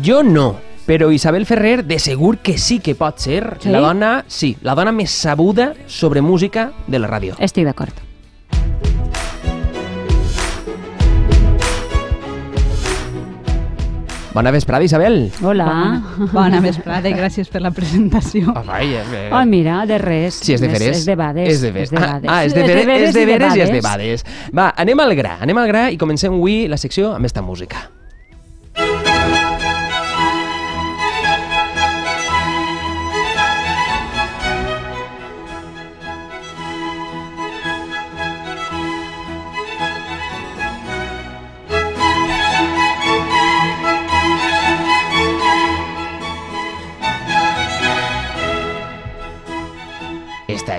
Jo no, però Isabel Ferrer de segur que sí que pot ser Sí? la dona, sí, la dona més sabuda sobre música de la ràdio. Estic d'acord. Bona vesprada, Isabel. Hola. Bona, bona vesprada i gràcies per la presentació. Ah, vaja, eh. Oh, mira, de res. Sí, és de veres. És de bades. És de veres. És de bades. Ah, ah, és de veres, és de i veres i és de bades. bades. Va, anem al gra, anem al gra i comencem avui la secció amb esta música.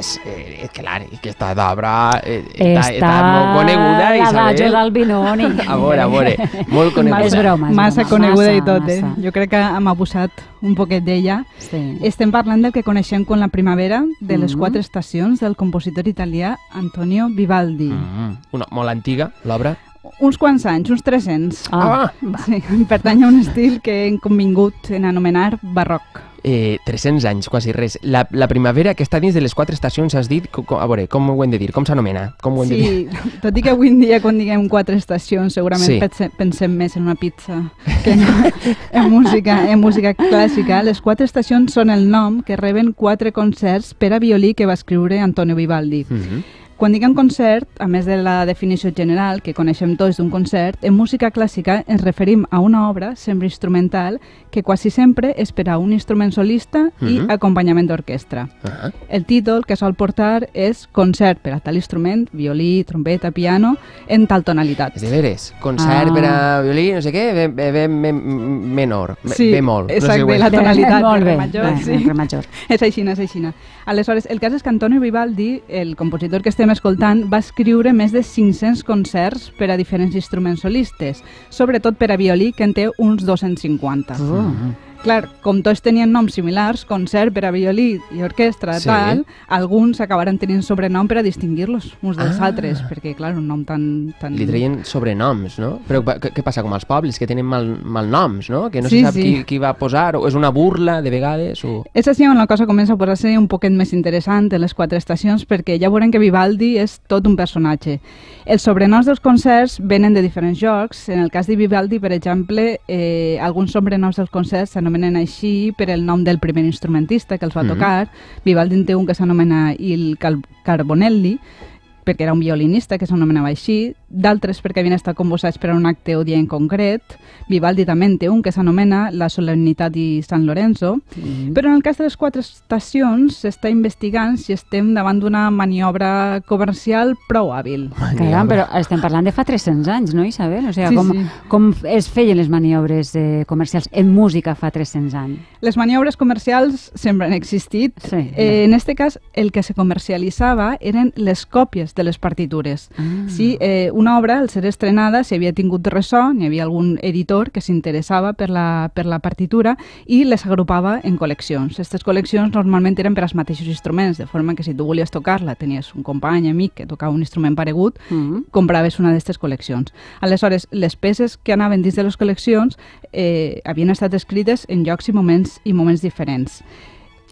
És, eh, clar, aquesta d'obra eh, està, està molt coneguda, la Isabel. Daggio d'Albinoni. A veure, a veure, molt coneguda. És broma, és massa broma. coneguda i Massa, tot, eh? massa. Jo crec que hem abusat un poquet d'ella. Sí. Estem parlant del que coneixem com la primavera de les Mhm. quatre estacions del compositor italià Antonio Vivaldi. Mm, una, molt antiga, l'obra. Uns quants anys, uns 300. Ah, Sí, pertany a un estil que hem convingut en anomenar barroc. Eh, 300 anys, quasi res. La, la primavera que està dins de les quatre estacions, has dit, com, a veure, com ho hem de dir? Com s'anomena? Com ho hem de dir? Sí, tot i que avui en dia quan diguem quatre estacions segurament Sí. pense, pensem més en una pizza que no en música, en música clàssica. Les quatre estacions són el nom que reben quatre concerts per a violí que va escriure Antonio Vivaldi. Mm -hmm. Quan diguem concert, a més de la definició general que coneixem tots d'un concert, en música clàssica ens referim a una obra, sempre instrumental, que quasi sempre és per a un instrument solista i Mhm. acompanyament d'orquestra. Ah, El títol que sol portar és concert per a tal instrument, violí, trompeta, piano, en tal tonalitat. és de veres. Concert Ah. per a violí, no sé què, be, be, be, me, menor, be, Sí, bemol. exacte, no sé la tonalitat, Molt bé, major, bé, sí. re major. És així, és així. Aleshores, el cas és que Antonio Vivaldi, el compositor que estem escoltant, va escriure més de 500 concerts per a diferents instruments solistes, sobretot per a violí, que en té uns 250. Uh. Clar, com tots tenien noms similars, concert per a violí i orquestra, Sí. tal, alguns acabaran tenint sobrenom per a distingir-los uns dels Ah. altres, perquè, clar, un nom tan... tan... Li treien sobrenoms, no? Però què, què passa com als pobles, que tenen mal, malnoms, no? Que no Sí, se sap sí. qui, qui va posar, o és una burla de vegades, o... És així on la cosa comença a posar-se un poquet més interessant en les quatre estacions perquè ja veurem que Vivaldi és tot un personatge. Els sobrenoms dels concerts venen de diferents jocs. En el cas de Vivaldi, per exemple, eh, alguns sobrenoms dels concerts s'anomenen així per el nom del primer instrumentista que els va Mhm. tocar. Vivaldi en té un que s'anomena Il Cal- Carbonelli, perquè era un violinista que s'anomenava així, d'altres perquè havien estat convocats per a un acte o dia en concret. Vivaldi també en té un que s'anomena La Solemnitat di San Lorenzo, Mm. però en el cas de les quatre estacions s'està investigant si estem davant d'una maniobra comercial prou hàbil. Caram, però estem parlant de fa 300 anys, no, Isabel? O sigui, Sí, com, sí. com es feien les maniobres eh, comercials en música fa 300 anys? Les maniobres comercials sempre han existit. Sí. Eh, en este cas, el que se comercialitzava eren les còpies de les partitures. Ah. Si eh, una obra, al ser estrenada, si havia tingut ressò, n'hi havia algun editor que s'interessava per, la, per la partitura i les agrupava en col·leccions. Aquestes col·leccions normalment eren per als mateixos instruments, de forma que si tu volies tocar-la, tenies un company, amic, que tocava un instrument paregut, Mm. compraves una d'aquestes col·leccions. Aleshores, les peces que anaven dins de les col·leccions eh, havien estat escrites en llocs i moments i moments diferents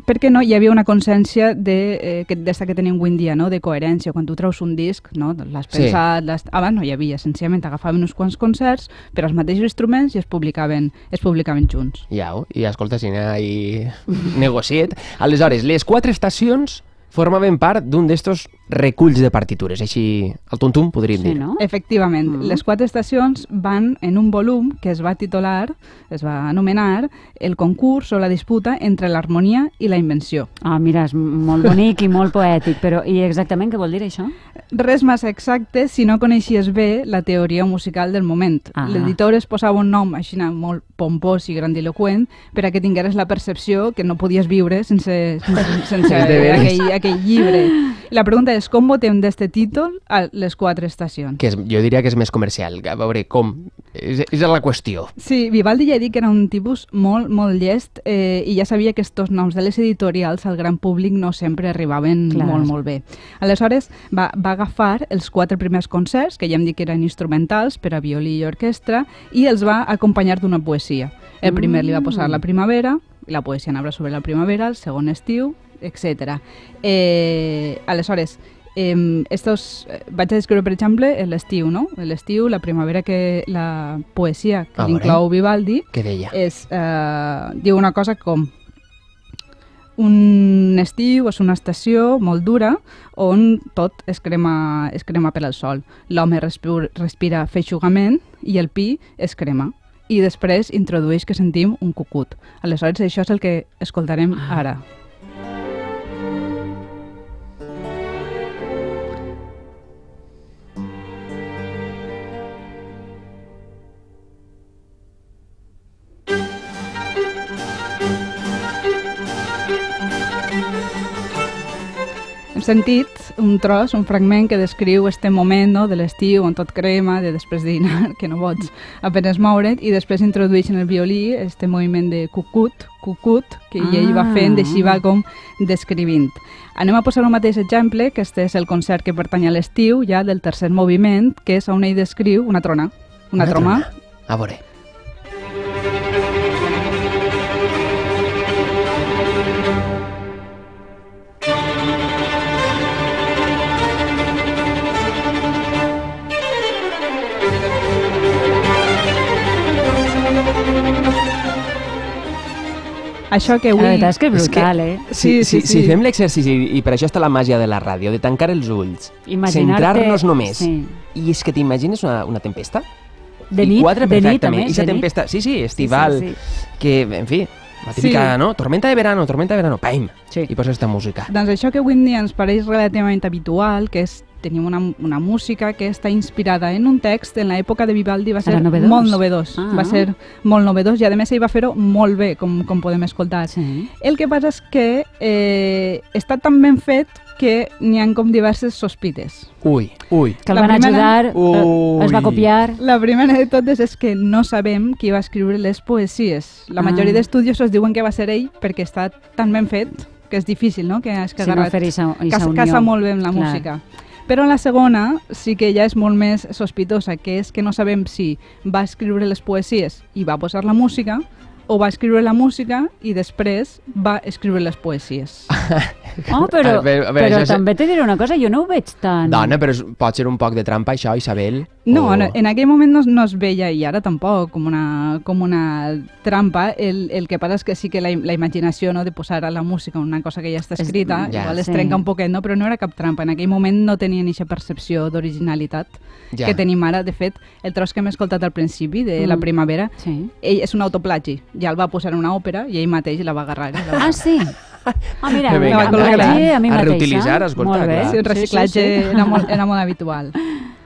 perquè no hi havia una consciència de, eh, que, d'esta que tenim avui en dia, no? de coherència. Quan tu treus un disc, no? l'has Sí. pensat... L'has... Abans no hi havia, senzillament agafaven uns quants concerts per als mateixos instruments i es publicaven, es publicaven junts. Ja, i escolta, si n'hi ha i negociet. Aleshores, les quatre estacions formaven part d'un d'estos reculls de partitures, així al tuntum podríem Sí, dir. no? Efectivament, Mm. les quatre estacions van en un volum que es va titular, es va anomenar el concurs o la disputa entre l'harmonia i la invenció. Ah, mira, és molt bonic i molt poètic, però i exactament què vol dir això? Res massa exacte si no coneixies bé la teoria musical del moment. Ah. L'editor es posava un nom així molt pompós i grandiloquent per a que tingueres la percepció que no podies viure sense, sense, sense aquell, aquell llibre. La pregunta és, com votem d'este títol a les quatre estacions? Que és, jo diria que és més comercial. A veure, com? És, és la qüestió. Sí, Vivaldi ja he dit que era un tipus molt, molt llest eh, i ja sabia que estos noms de les editorials al gran públic no sempre arribaven Clar. molt, molt bé. Aleshores, va, va agafar els quatre primers concerts, que ja hem dit que eren instrumentals per a violí i orquestra, i els va acompanyar d'una poesia. El primer li va posar la primavera, la poesia anava sobre la primavera, el segon estiu, etc. Eh, aleshores, eh, estos, vaig a descriure, per exemple, l'estiu, no? L'estiu, la primavera, que la poesia que A li veure. inclou Vivaldi, Què deia? és, eh, diu una cosa com un estiu és una estació molt dura on tot es crema, es crema per al sol. L'home respira, respira feixugament i el pi es crema. I després introdueix que sentim un cucut. Aleshores, això és el que escoltarem ara. Hem sentit un tros, un fragment que descriu este moment no, de l'estiu on tot crema, de després de dinar, que no pots apenes moure't, i després introdueix en el violí este moviment de cucut, cucut, que ah. ell va fent, així va com descrivint. Anem a posar un mateix exemple, que este és el concert que pertany a l'estiu, ja del tercer moviment, que és on ell descriu una trona. Una, troma. A veure. Això que La avui... veritat és que és És que- brutal, eh? Si, Sí, si, sí, si sí. fem l'exercici, i per això està la màgia de la ràdio, de tancar els ulls, centrar-nos només, sí. i és que t'imagines una, una tempesta? De I nit, quatre de nit, Ixa de tempesta, sí, sí, estival, Sí, sí, que, en fi, la típica, Sí. no? Tormenta de verano, tormenta de verano, paim! Sí. I posa esta música. Doncs això que avui en dia ens pareix relativament habitual, que és tenim una, una música que està inspirada en un text, en l'època de Vivaldi va ser novedós? molt novedós. Ah. Va ser molt novedós i a més ell va fer-ho molt bé, com, com podem escoltar. Sí. El que passa és que eh, està tan ben fet que n'hi han com diverses sospites. Ui, ui. Que el van primera- ajudar, eh, es va Ui. copiar... La primera de totes és que no sabem qui va escriure les poesies. La Ah. majoria d'estudiosos diuen que va ser ell perquè està tan ben fet que és difícil, no?, que has que Si no fer casa, unió. casa molt bé amb la Clar. música. Però en la segona sí que ja és molt més sospitosa, que és que no sabem si va escriure les poesies i va posar la música o va escriure la música i després va escriure les poesies. Oh, però, A veure, a veure, però també te diré una cosa, jo no ho veig tan... Dona, però és, pot ser un poc de trampa això, Isabel? No, O- en, en aquell moment no, no es veia, i ara tampoc, com una, com una trampa. El, el que passa és que sí que la, la imaginació no, de posar a la música una cosa que ja està escrita, ja. igual es Sí. trenca un poquet, no? però no era cap trampa. En aquell moment no tenien aquesta percepció d'originalitat Ja. que tenim ara. De fet, el tros que hem escoltat al principi, de la Mm. primavera, Sí. ell és un autoplagi. Ja el va posar en una òpera i ell mateix la va agarrar. La va... Ah, sí? Ah, mira, encanta. vaig dir a mi A mateixa. reutilitzar, escolta, Molt bé. clar. Sí, el reciclatge Sí, sí, sí. Era, molt, era molt habitual.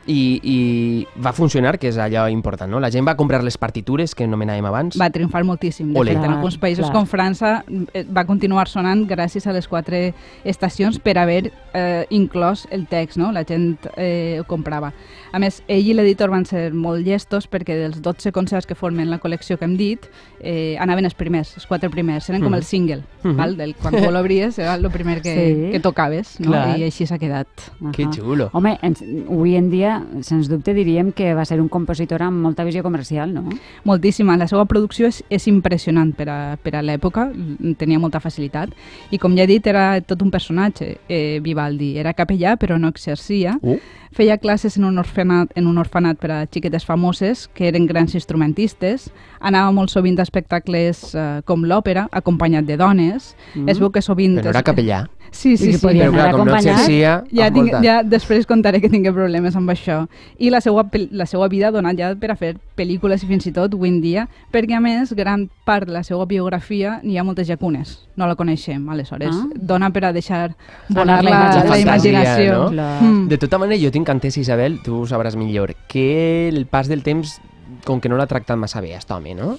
I, I va funcionar, que és allò important, no? La gent va comprar les partitures que anomenàvem abans. Va triomfar moltíssim. De Ole. fet, en alguns països clar. com França eh, va continuar sonant gràcies a les quatre estacions per haver eh, inclòs el text, no? La gent eh, ho comprava. A més, ell i l'editor van ser molt llestos perquè dels 12 concerts que formen la col·lecció que hem dit, eh, anaven els primers, els quatre primers, eren com Mhm. el single, Mhm. val? Del, quan tu l'obries era el primer que, Sí. que tocaves, no? Clar. I així s'ha quedat. Que Ahà. xulo. Home, ens, avui en dia, sens dubte, diríem que va ser un compositor amb molta visió comercial, no? Moltíssima. La seva producció és, és impressionant per a, per a l'època, tenia molta facilitat. I com ja he dit, era tot un personatge, eh, Vivaldi. Era capellà, però no exercia. Uh, Feia classes en un orfenat, en un orfenat per a xiquetes famoses, que eren grans instrumentistes. Anava molt sovint a espectacles eh, com l'òpera, acompanyat de dones. Mm. Es veu que sovint... però era capellà. Sí, sí, que sí. Però clar, com no exercia... Ja, tinc, ja després contaré que tinc problemes amb això. I la seva, la seva vida ha donat ja per a fer pel·lícules i fins i tot avui en dia, perquè a més, gran part de la seva biografia n'hi ha moltes llacunes. No la coneixem, aleshores. Ah. Dona per a deixar Volar volar la la, la, imaginació. imaginació. no? Clar. Mm. De tota manera, jo tinc entès, Isabel, tu ho sabràs millor, que el pas del temps, com que no l'ha tractat massa bé, aquest home, no?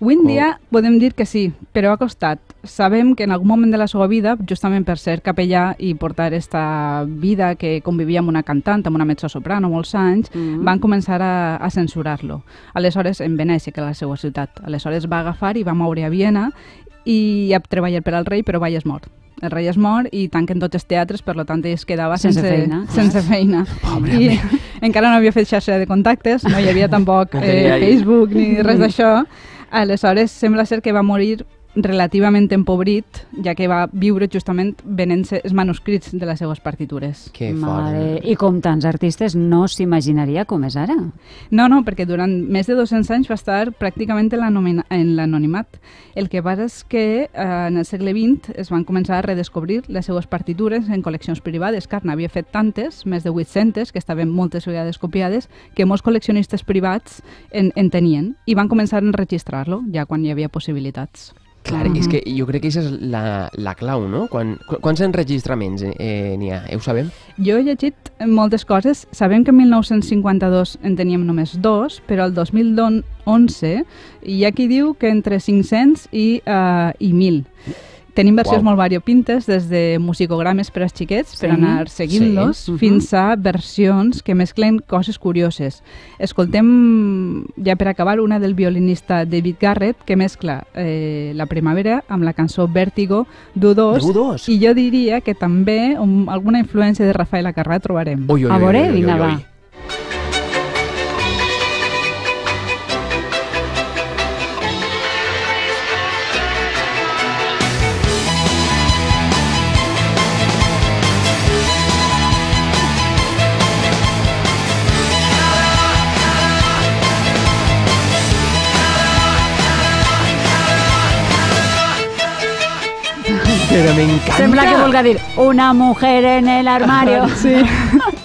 Avui en dia podem dir que sí, però ha costat. Sabem que en algun moment de la seva vida, justament per ser capellà i portar esta vida que convivia amb una cantant, amb una mezzosoprano molts anys, Mhm. van començar a, a censurar-lo. Aleshores, en Venècia, que era la seva ciutat. Aleshores va agafar i va moure a Viena i a treballar per al rei, però vai és mort. El rei és mort i tanquen tots els teatres, per lo tant es quedava Sense sense, feina. Sense feina. Pobre I encara no havia fet xarxa de contactes, no hi havia tampoc eh. Facebook ni res d'això. Aleshores, sembla ser que va morir relativament empobrit, ja que va viure justament venent-se els manuscrits de les seues partitures. Que fort. Mare, eh? I com tants artistes no s'imaginaria com és ara. No, no, perquè durant més de 200 anys va estar pràcticament en l'anonimat. El que passa és que eh, en el segle XX es van començar a redescobrir les seues partitures en col·leccions privades. Car n'havia fet tantes, més de 800, que estaven moltes vegades copiades, que molts col·leccionistes privats en, en tenien i van començar a enregistrar-lo ja quan hi havia possibilitats. Clar, és que jo crec que aquesta és la, la clau, no? Quan, qu quants enregistraments eh, n'hi ha? Eh, ho sabem? Jo he llegit moltes coses. Sabem que en 1952 en teníem només dos, però el 2011 hi ha qui diu que entre 500 i, uh, i 1.000. Tenim versions Uau. molt variopintes, des de musicogrames per als xiquets, per Sí. anar seguint-los, Sí. Mhm. fins a versions que mesclen coses curioses. Escoltem, ja per acabar, una del violinista David Garrett, que mescla eh, la primavera amb la cançó Vértigo d'U2, De U2? i jo diria que també um, alguna influència de Rafael Acarrà trobarem. Ui, ui, A ui, veure, ui, ui, vinga, ui, va. ui. Però m'encanta! Sembla que vulga dir una mujer en el armario. Sí,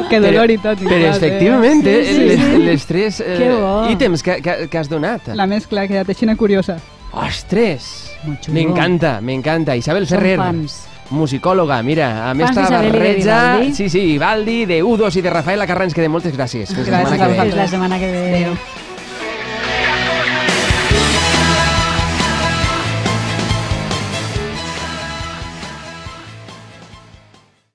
que dolor i tot. Però efectivament, eh? eh, Sí, sí, les, sí. les tres Que eh, ítems que, que, que has donat. La mescla ha quedat així curiosa. Ostres! M'encanta, m'encanta. Isabel Som Ferrer, fans. musicòloga, mira, a més de barreja... Sí, sí, Vivaldi, de U2 i de Rafael Acarrà ens queden moltes gràcies. Fins la Gràcies setmana que a ve. Fins la setmana que ve. Adéu.